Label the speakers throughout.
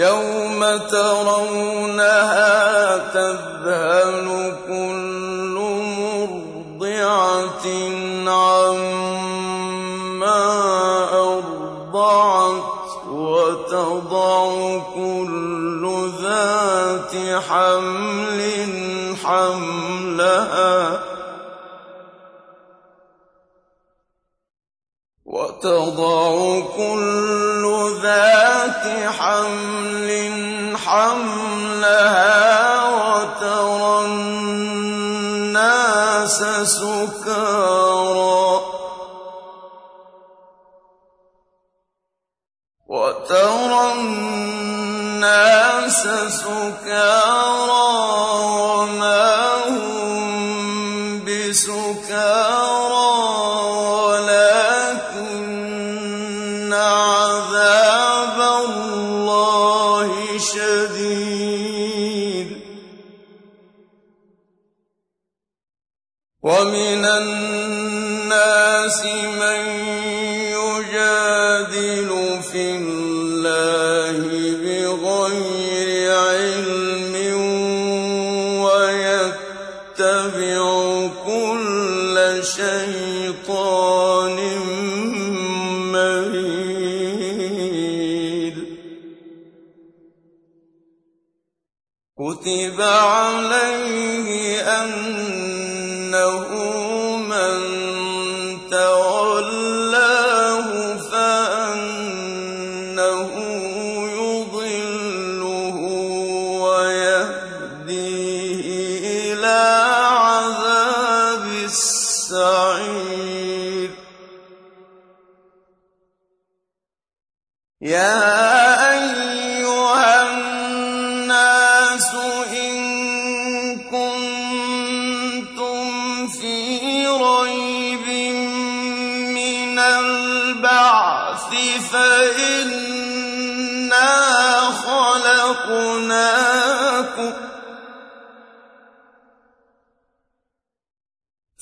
Speaker 1: يوم ترونها تذهل كل مرضعة عما أرضعت وتضع كل ذات حمل حملها وتضع كل حمل حملها وترى الناس سكارى. وترى الناس سكارى. كتب عليه أنه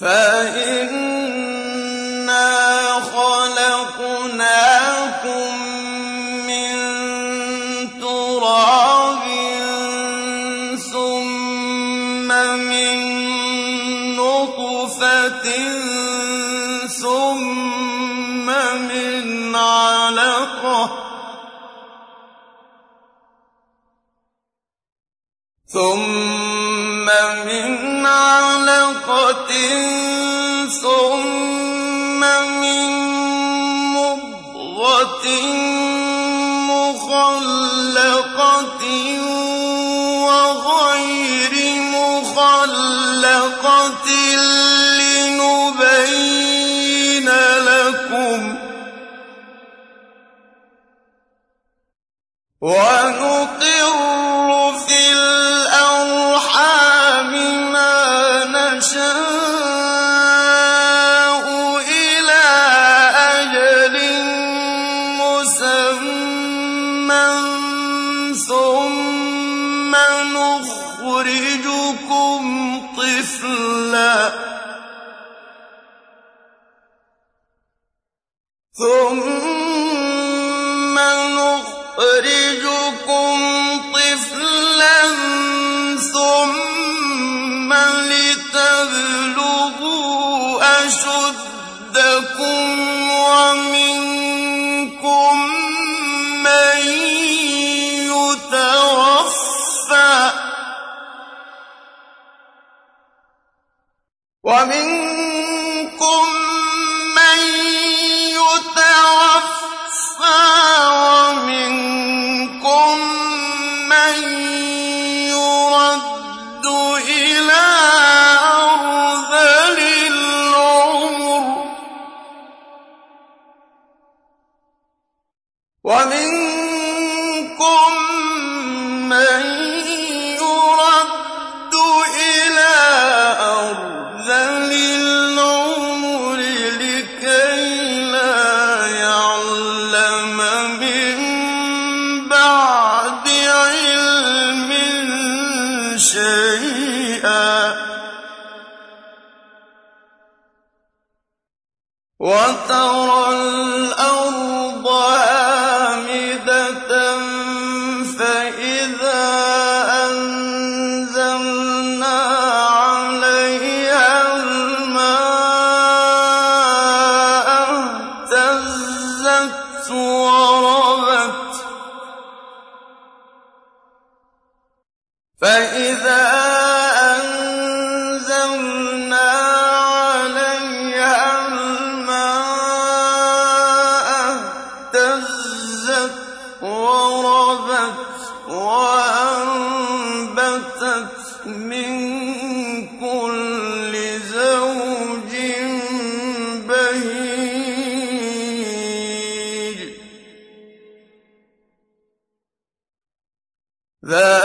Speaker 1: فإنا خلقناكم من تراب ثم من نطفة ثم من علقة ثم مخلقة لنبين لكم. نخرجكم طفلا. ثم ومنكم ذلك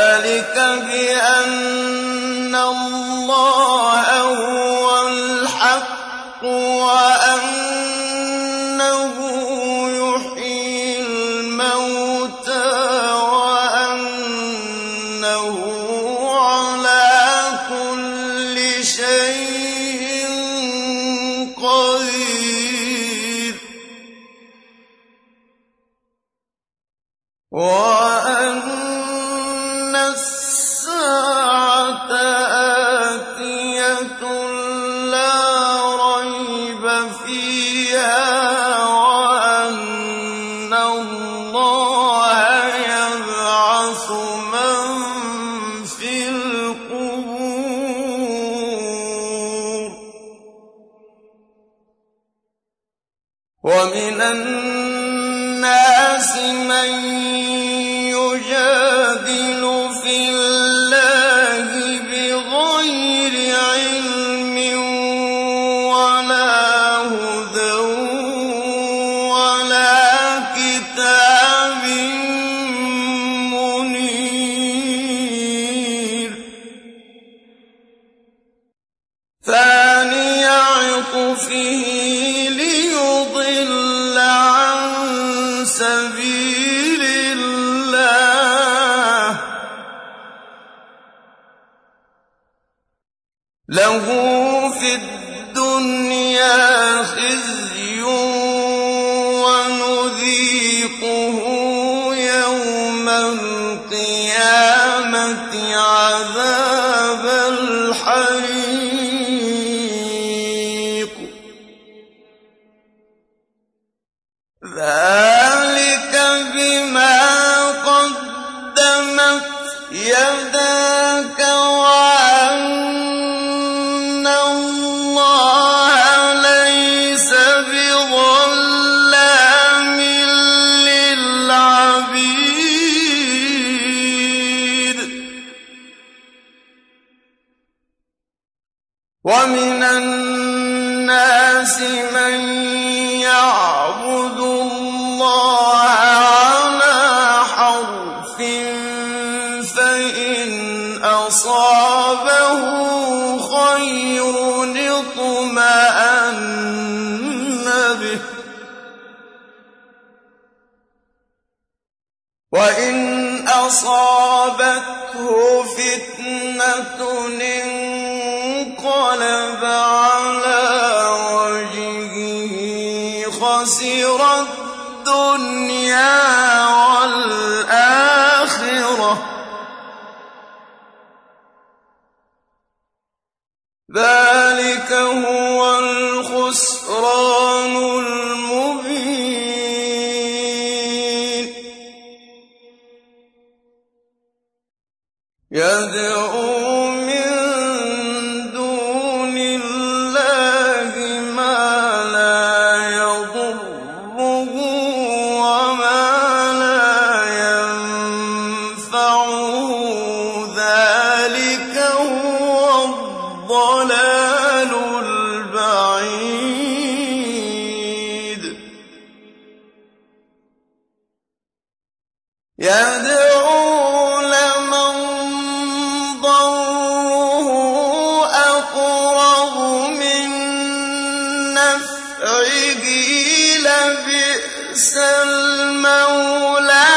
Speaker 1: نفعه لبئس المولى.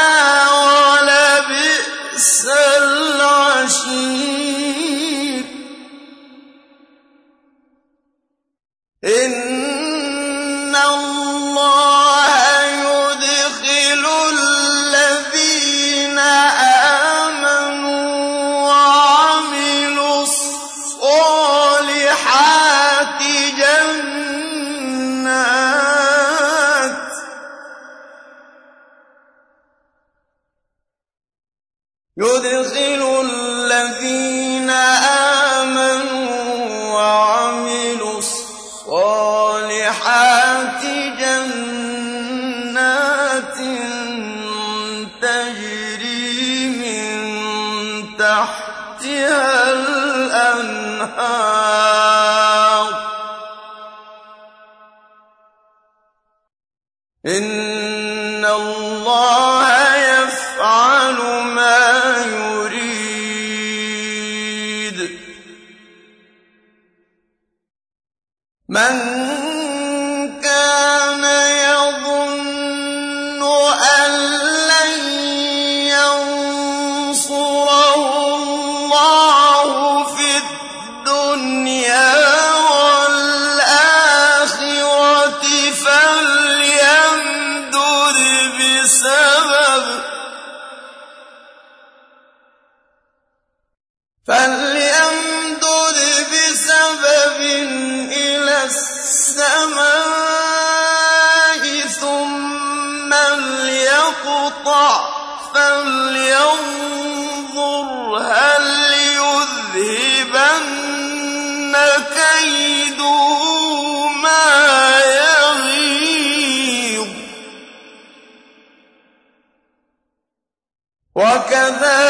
Speaker 1: الأنهار وكذلك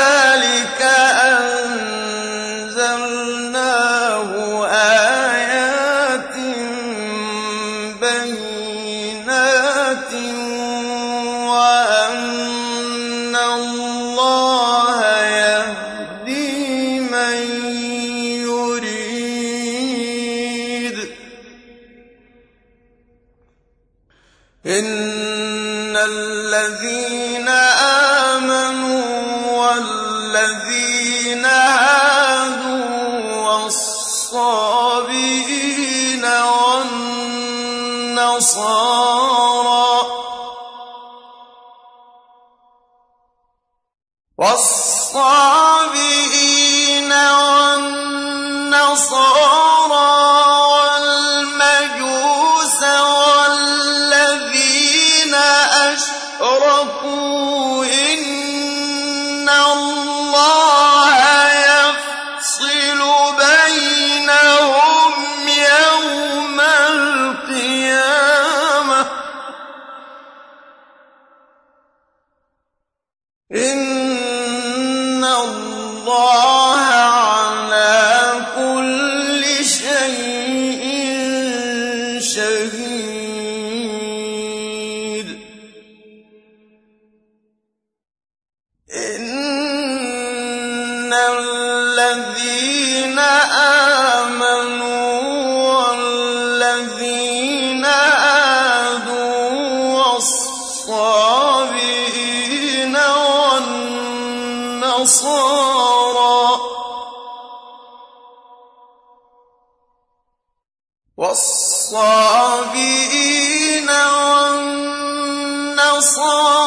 Speaker 1: والنصارى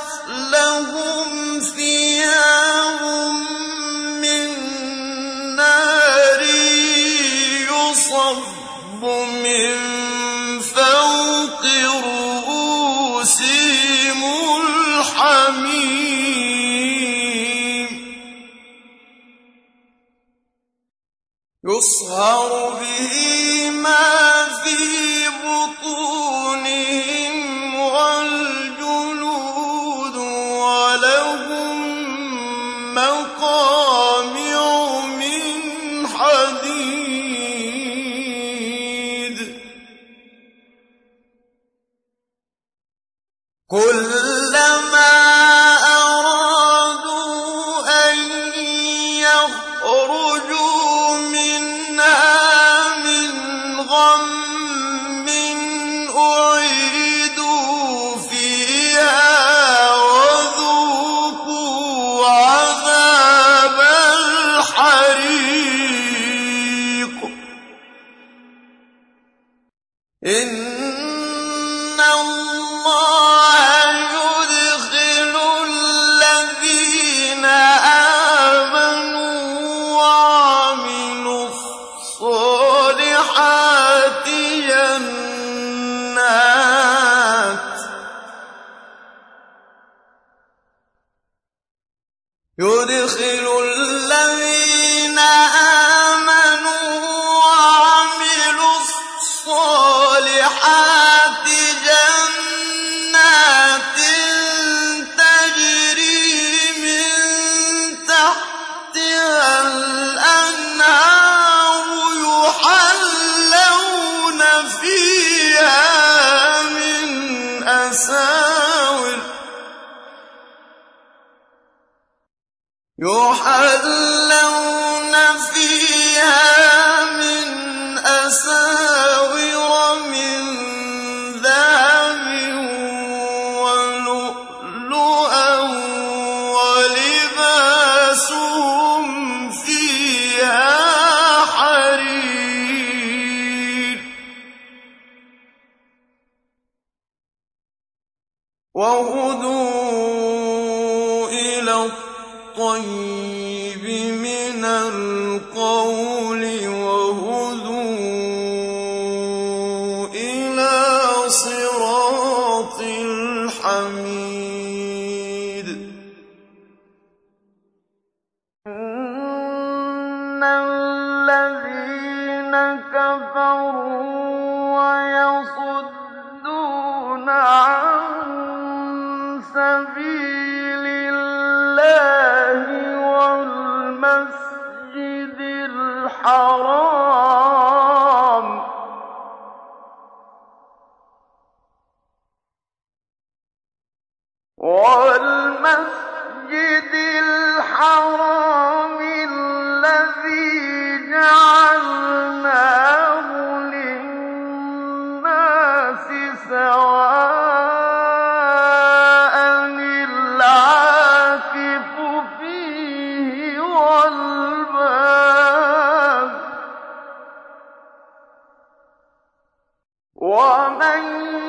Speaker 1: لهم فيها هم من نار يصب من فوق رؤوسهم الحميم. يصهر به يدخل الذين 我们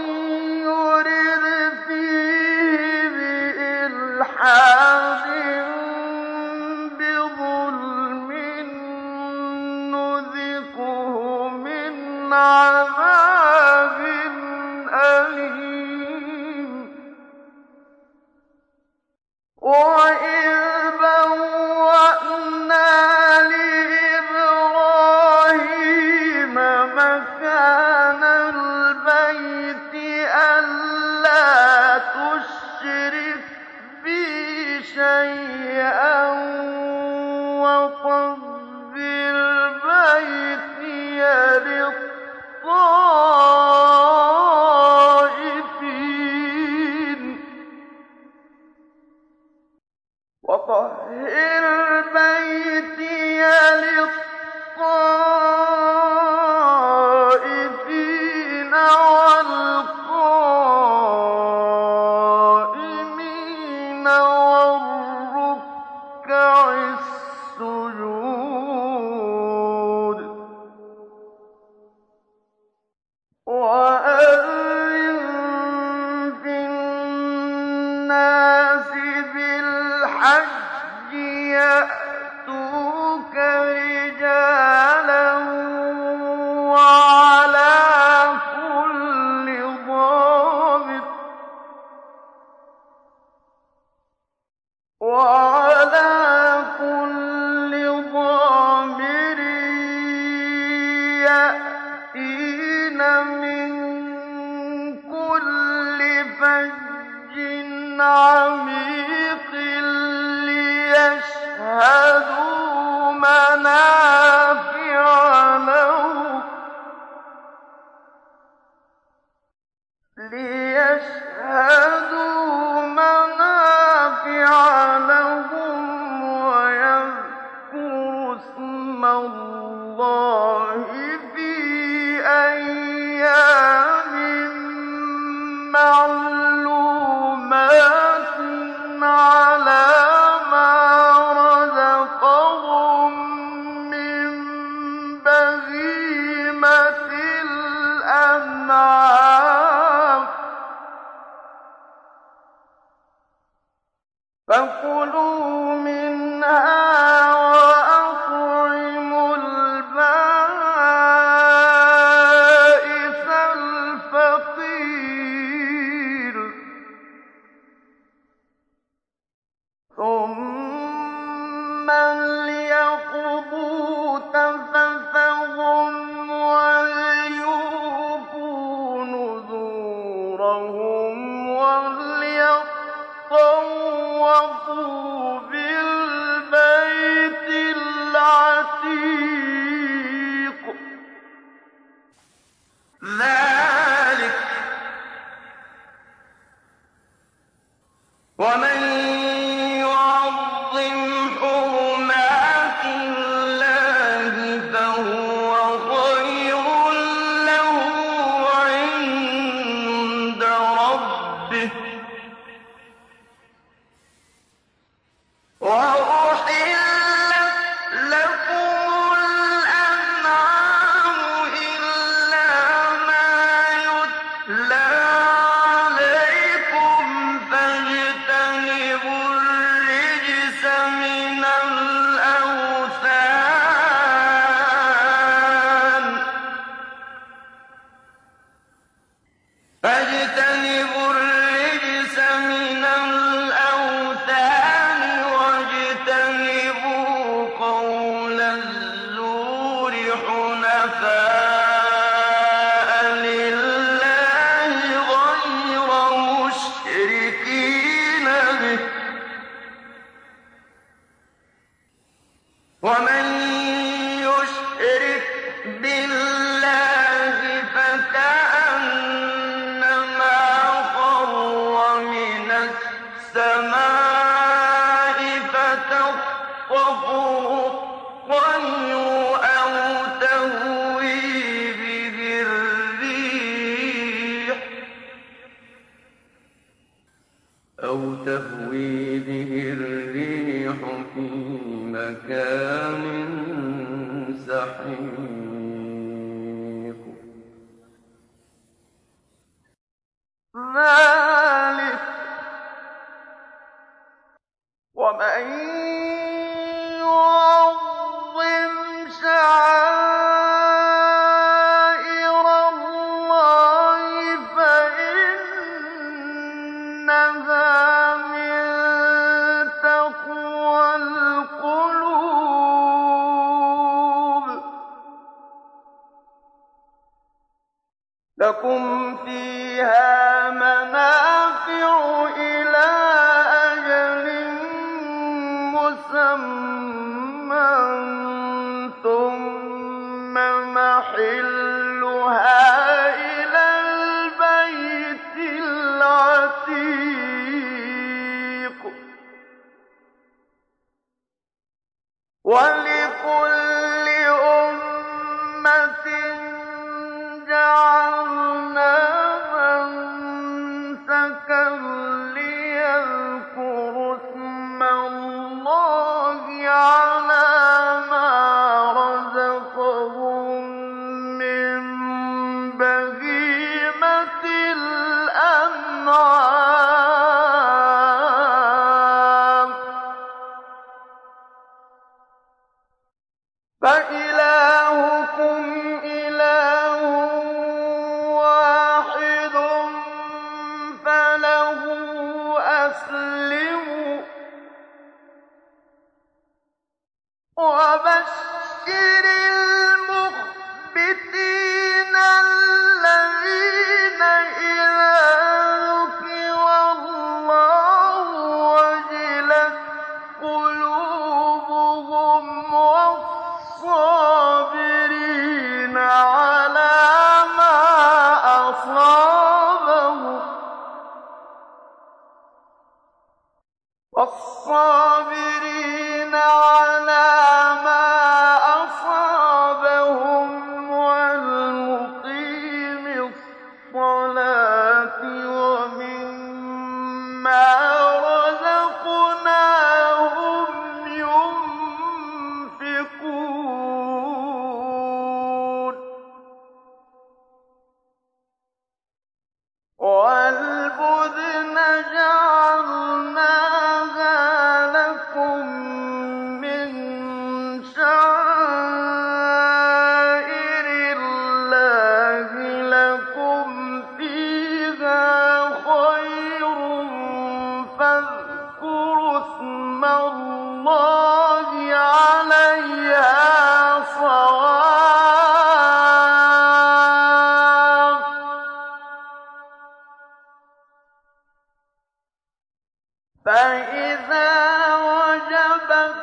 Speaker 1: فإذا وجبت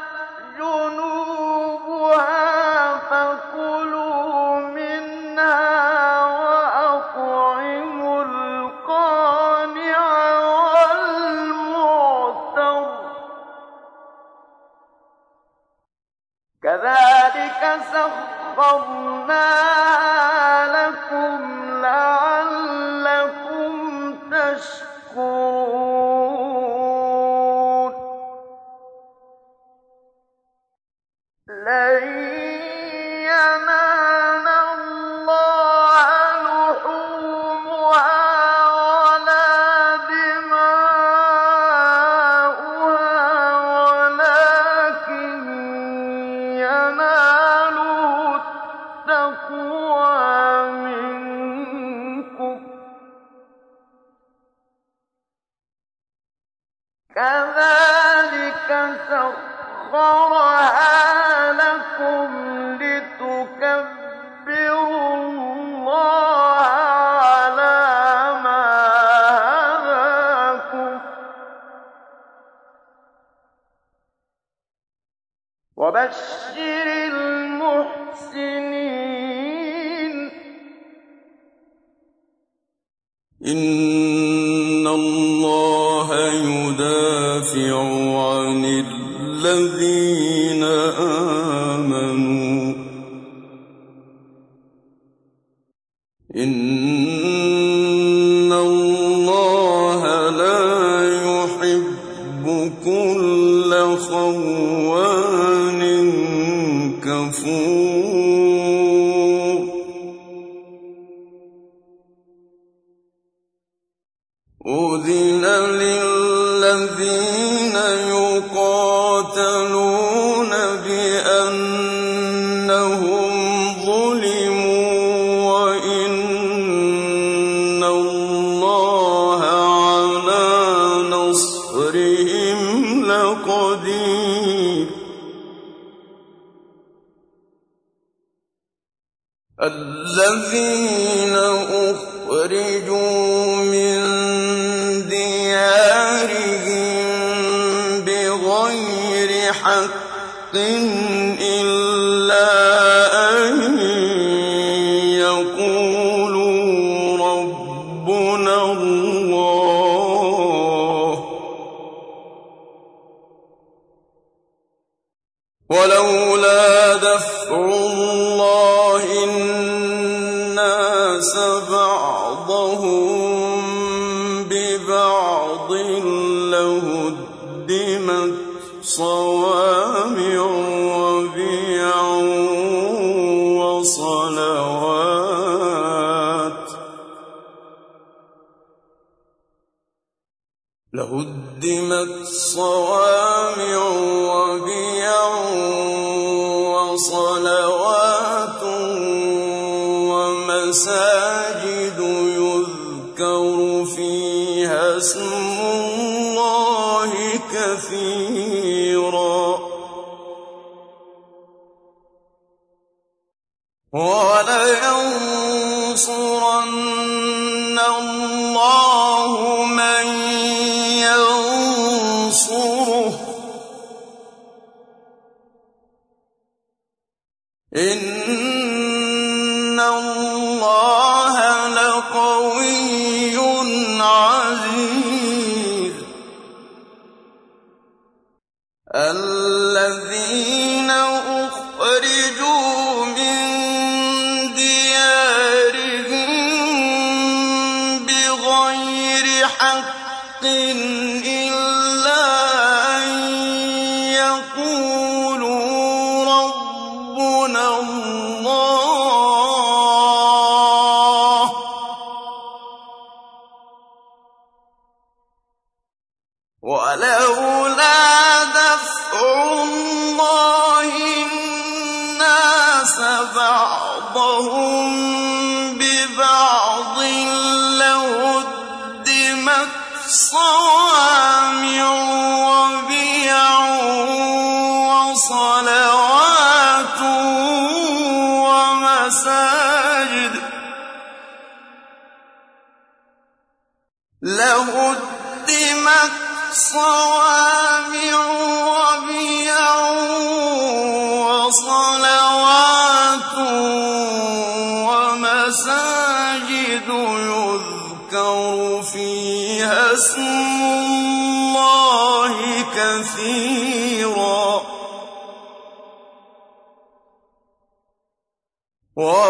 Speaker 1: جنوبها فكلوا منها وأطعموا القانع والمعتر. كذلك
Speaker 2: سخرناه أذن للذين يقال حق صواعق الذين صَوَامِعُ وَبِيَعٌ وَصَلَوَاتٌ وَمَسَاجِدُ يُذْكَرُ فِيهَا اسْمُ اللَّهِ كَثِيرًا. وَ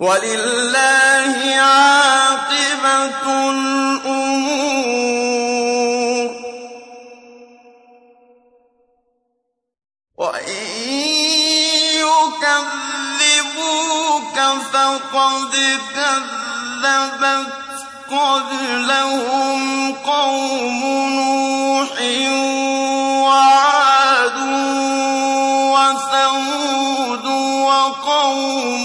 Speaker 2: وَلِلَّهِ عَاقِبَةُ الْأُمُورِ. وَإِن يُكَذِّبُوكَ فَقَدْ كَذَّبَتْ قَبْلَهُمْ قَوْمُ نُوحٍ وَعَادٌ وَثَمُودُ وَقَوْمُ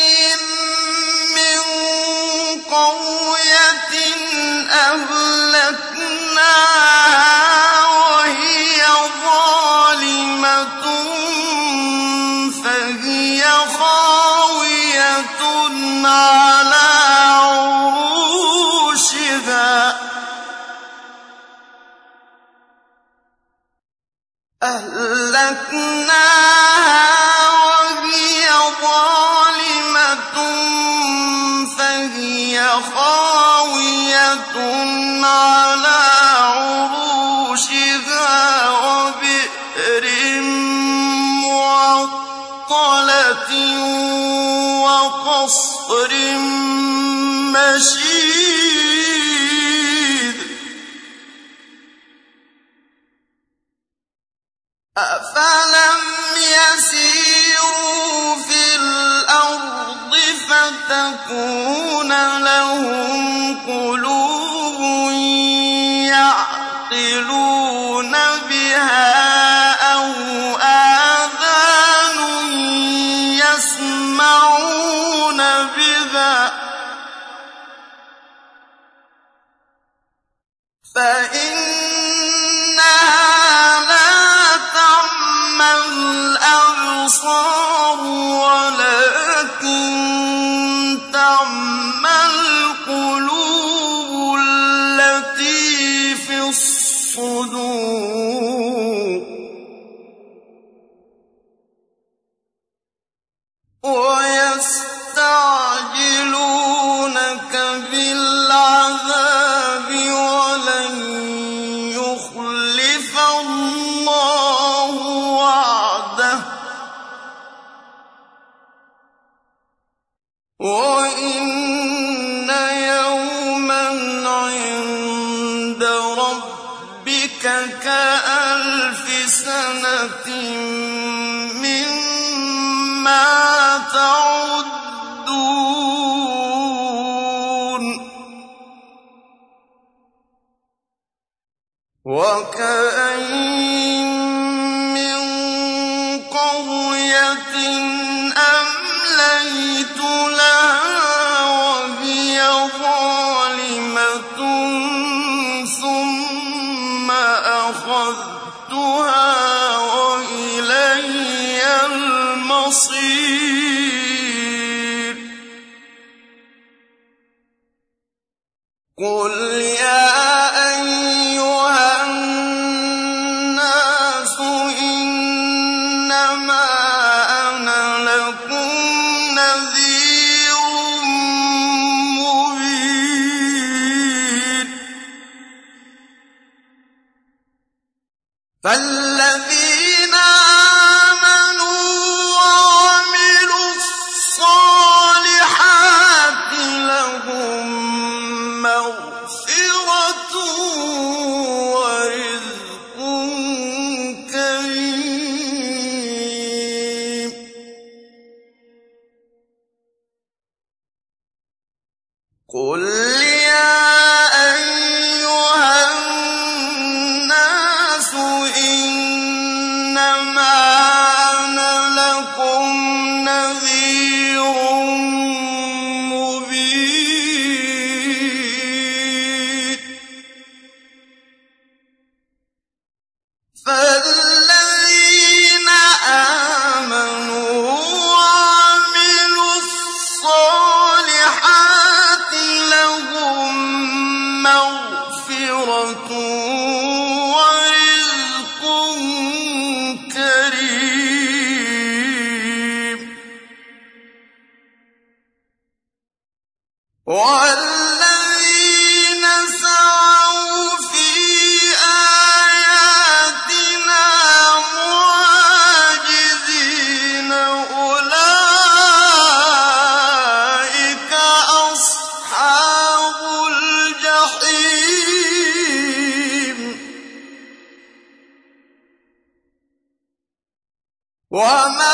Speaker 2: وقصر مشيد. أفلم يسيروا في الأرض فتكون يعقلون بها أو آذان يسمعون بها فإن وَإِنَّ يَوْمًا عِندَ رَبِّكَ كَأَلْفِ سَنَةٍ مِّمَّا تَعُدُّونَ وَكَأَيِّن فأخذتها وما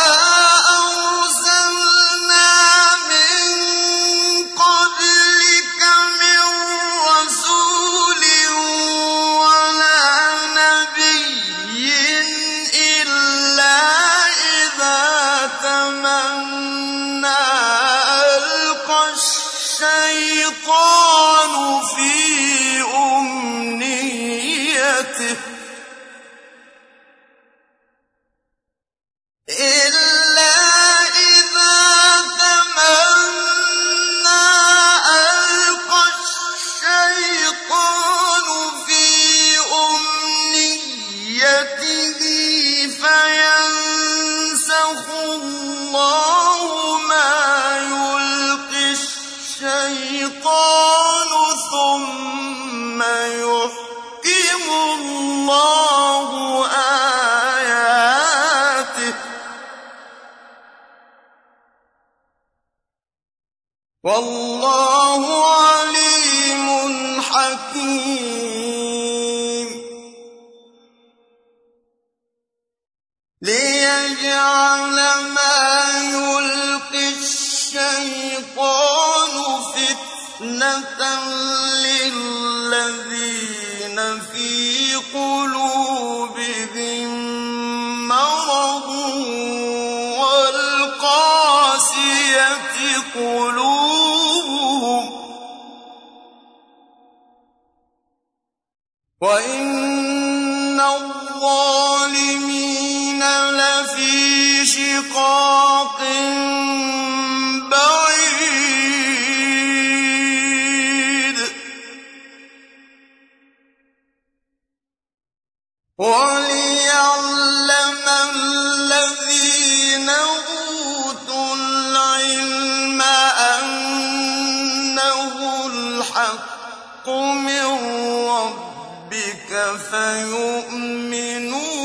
Speaker 2: فَيُؤْمِنُوا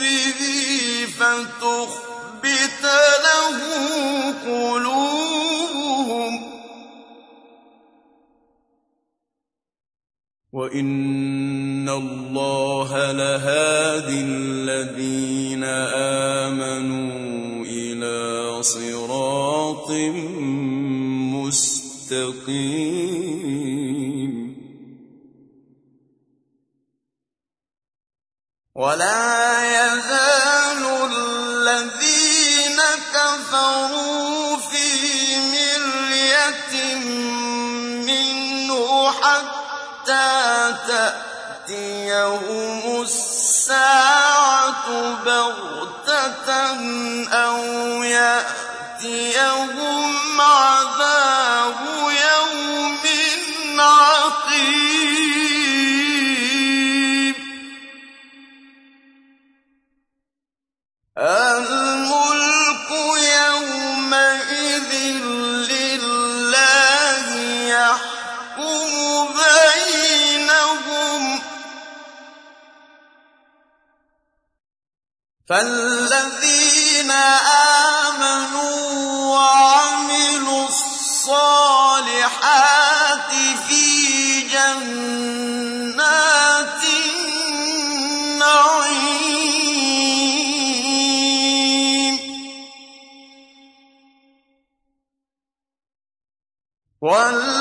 Speaker 2: بِهِ فَتُخْبِتَ لَهُ قُلُوبُهُمْ ۗ. وَإِنَّ اللَّهَ لَهَادِي الَّذِينَ آمَنُوا إِلَىٰ صِرَاطٍ مُّسْتَقِيمٍ. وَلَا يَزَالُ الَّذِينَ كَفَرُوا فِي مِرْيَةٍ مِّنْهُ حَتَّىٰ تَأْتِيَهُمُ السَّاعَةُ بَغْتَةً أَوْ يَأْتِيَهُمْ عَذَابُ الْمُلْكُ يَوْمَئِذٍ لِّلَّهِ يَحْكُمُ بَيْنَهُمْ ۚ. فَالَّذِينَ آمَنُوا وَعَمِلُوا الصَّالِحَاتِ وَالَّذِينَ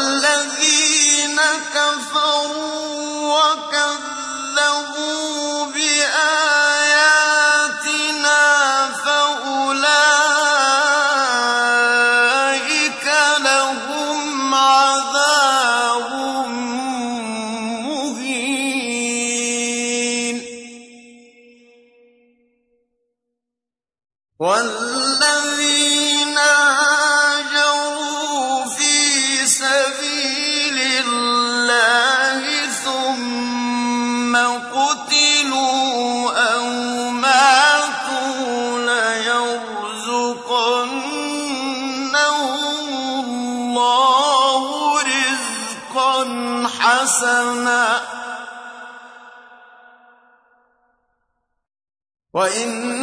Speaker 2: وَإِنَّ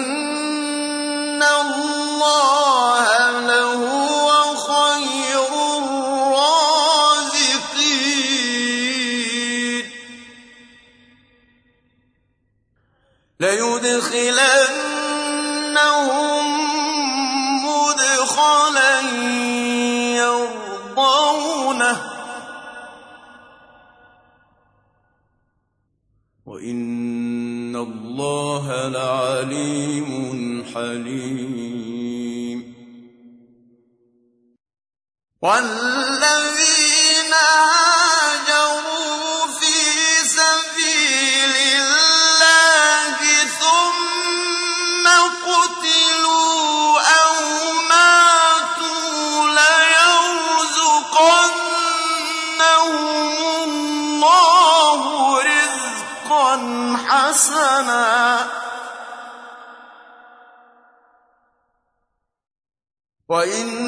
Speaker 2: لَعَلِيمٌ حَلِيمٌ. وَالَّذِينَ وَإِنَّ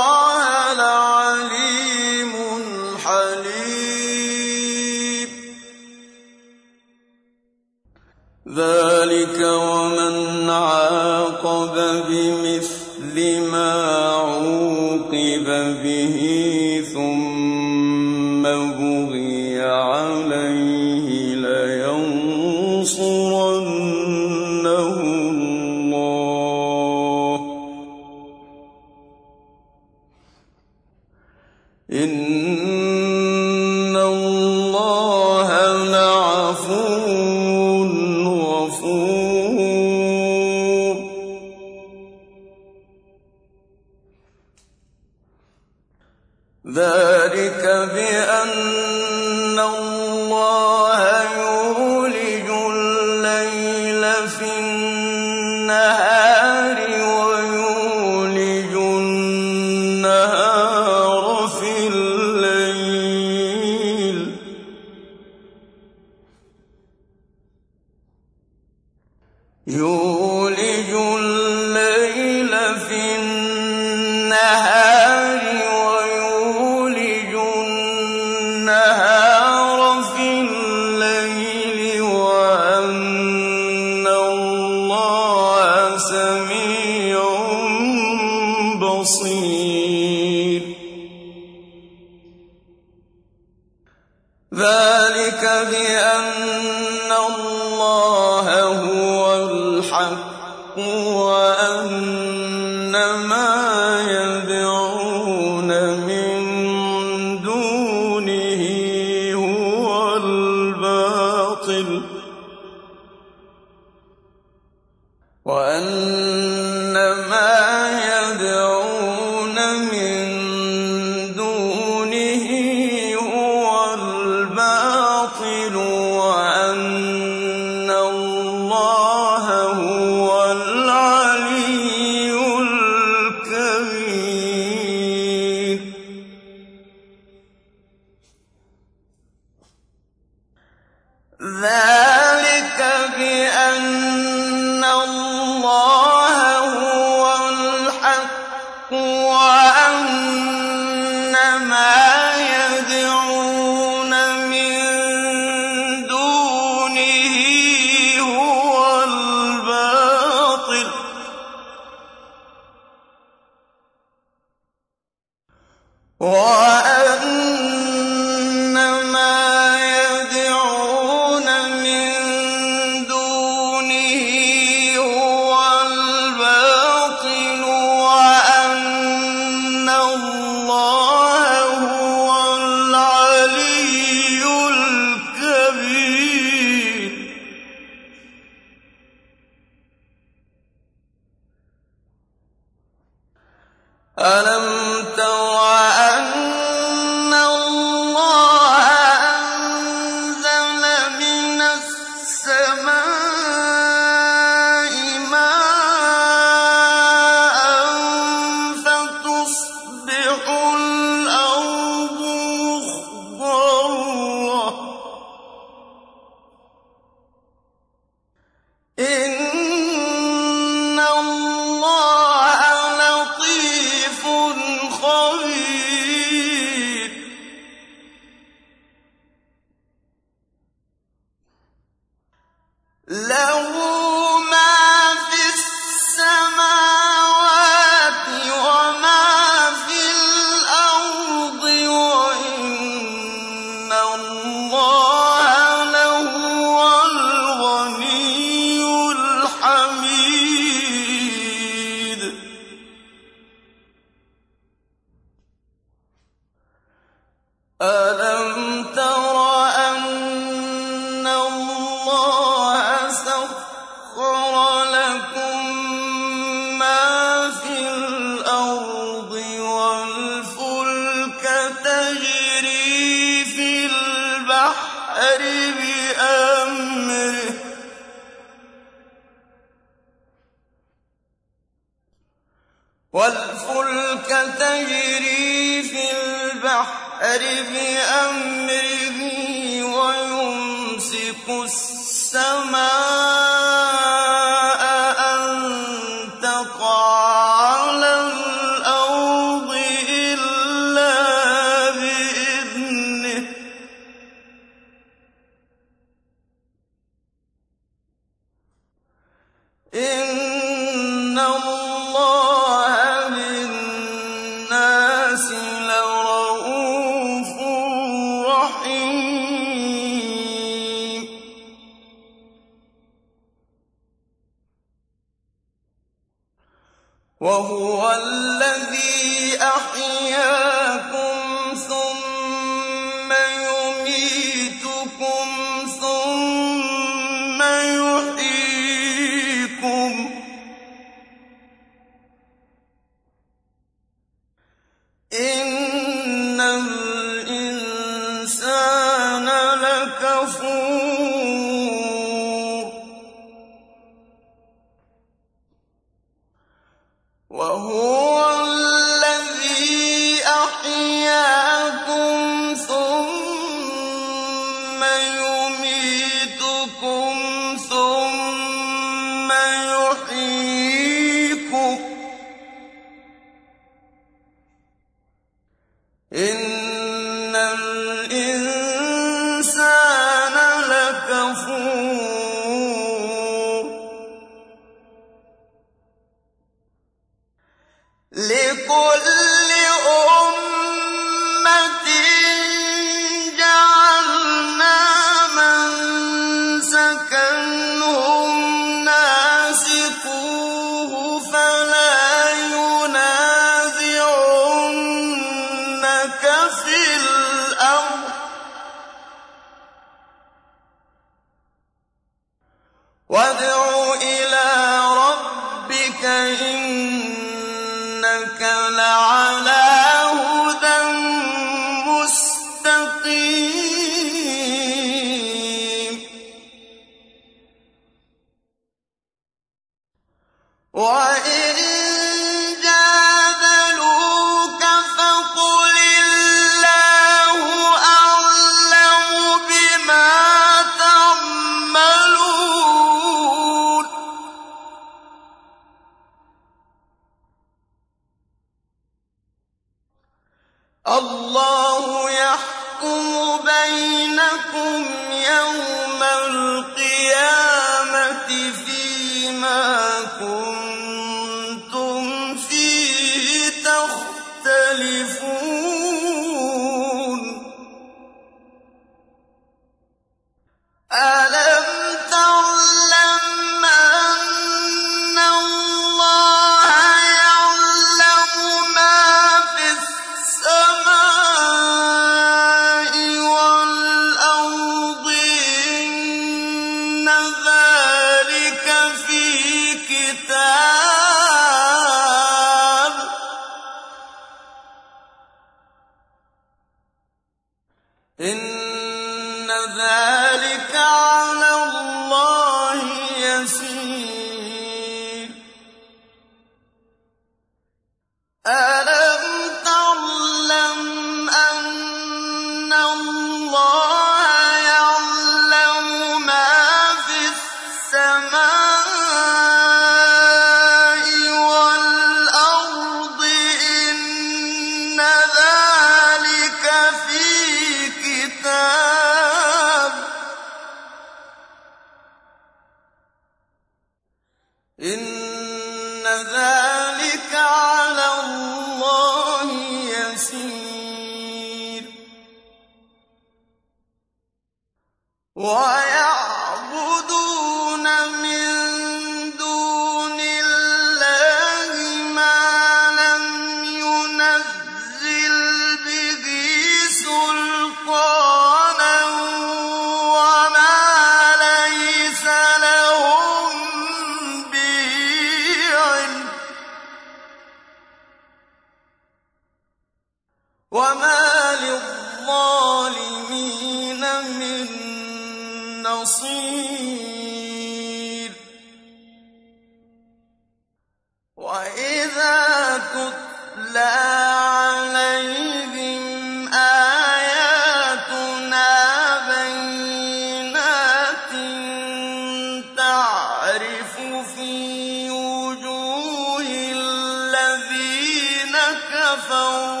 Speaker 2: وجوه الذين كفروا.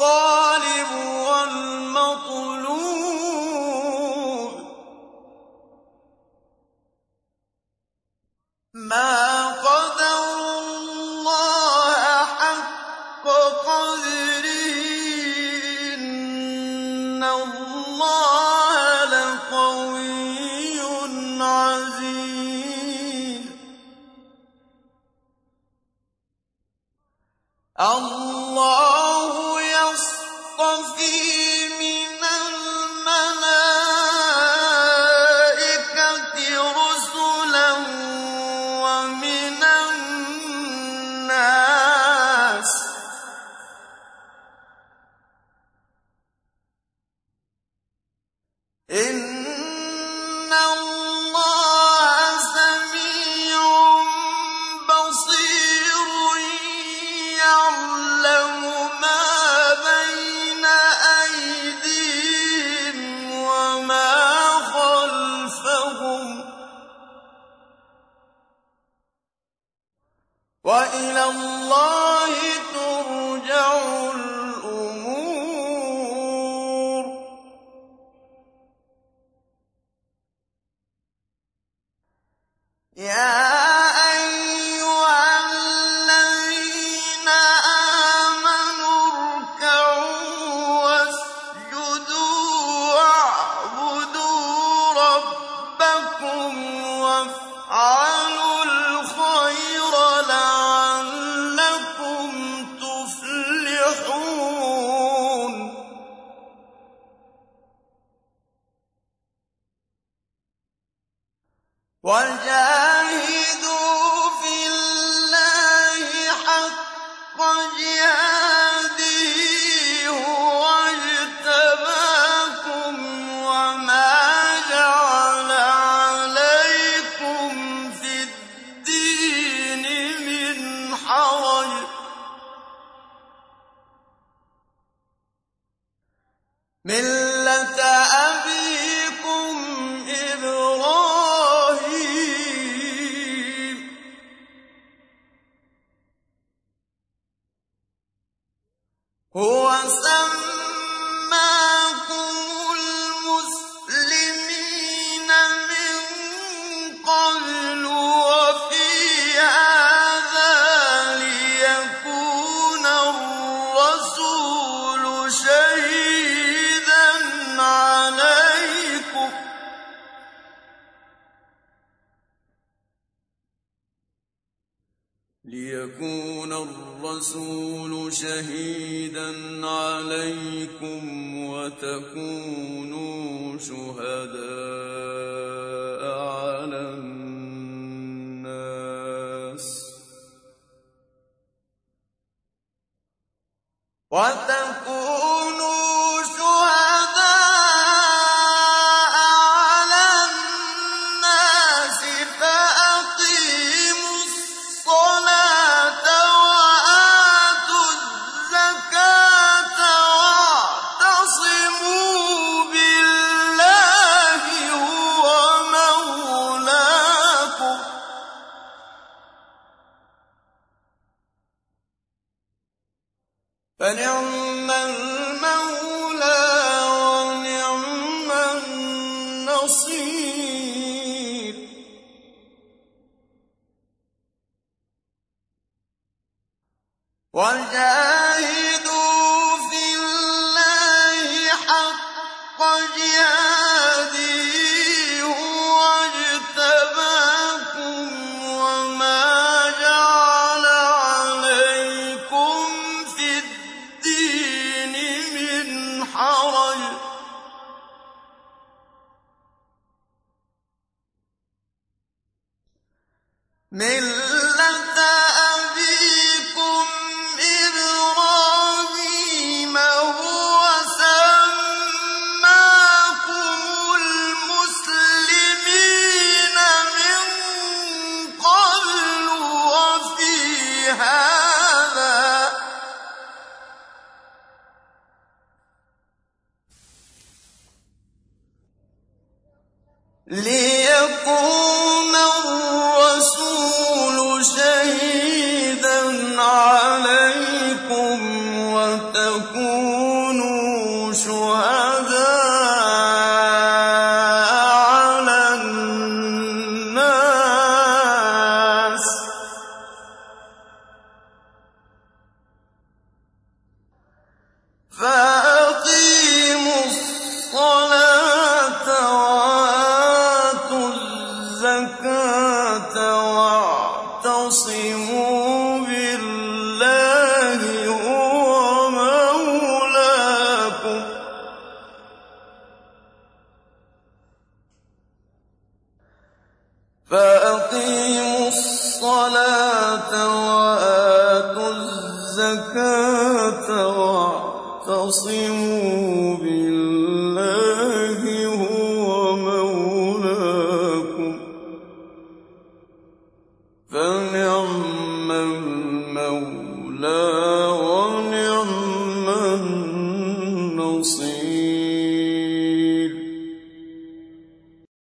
Speaker 2: الطالب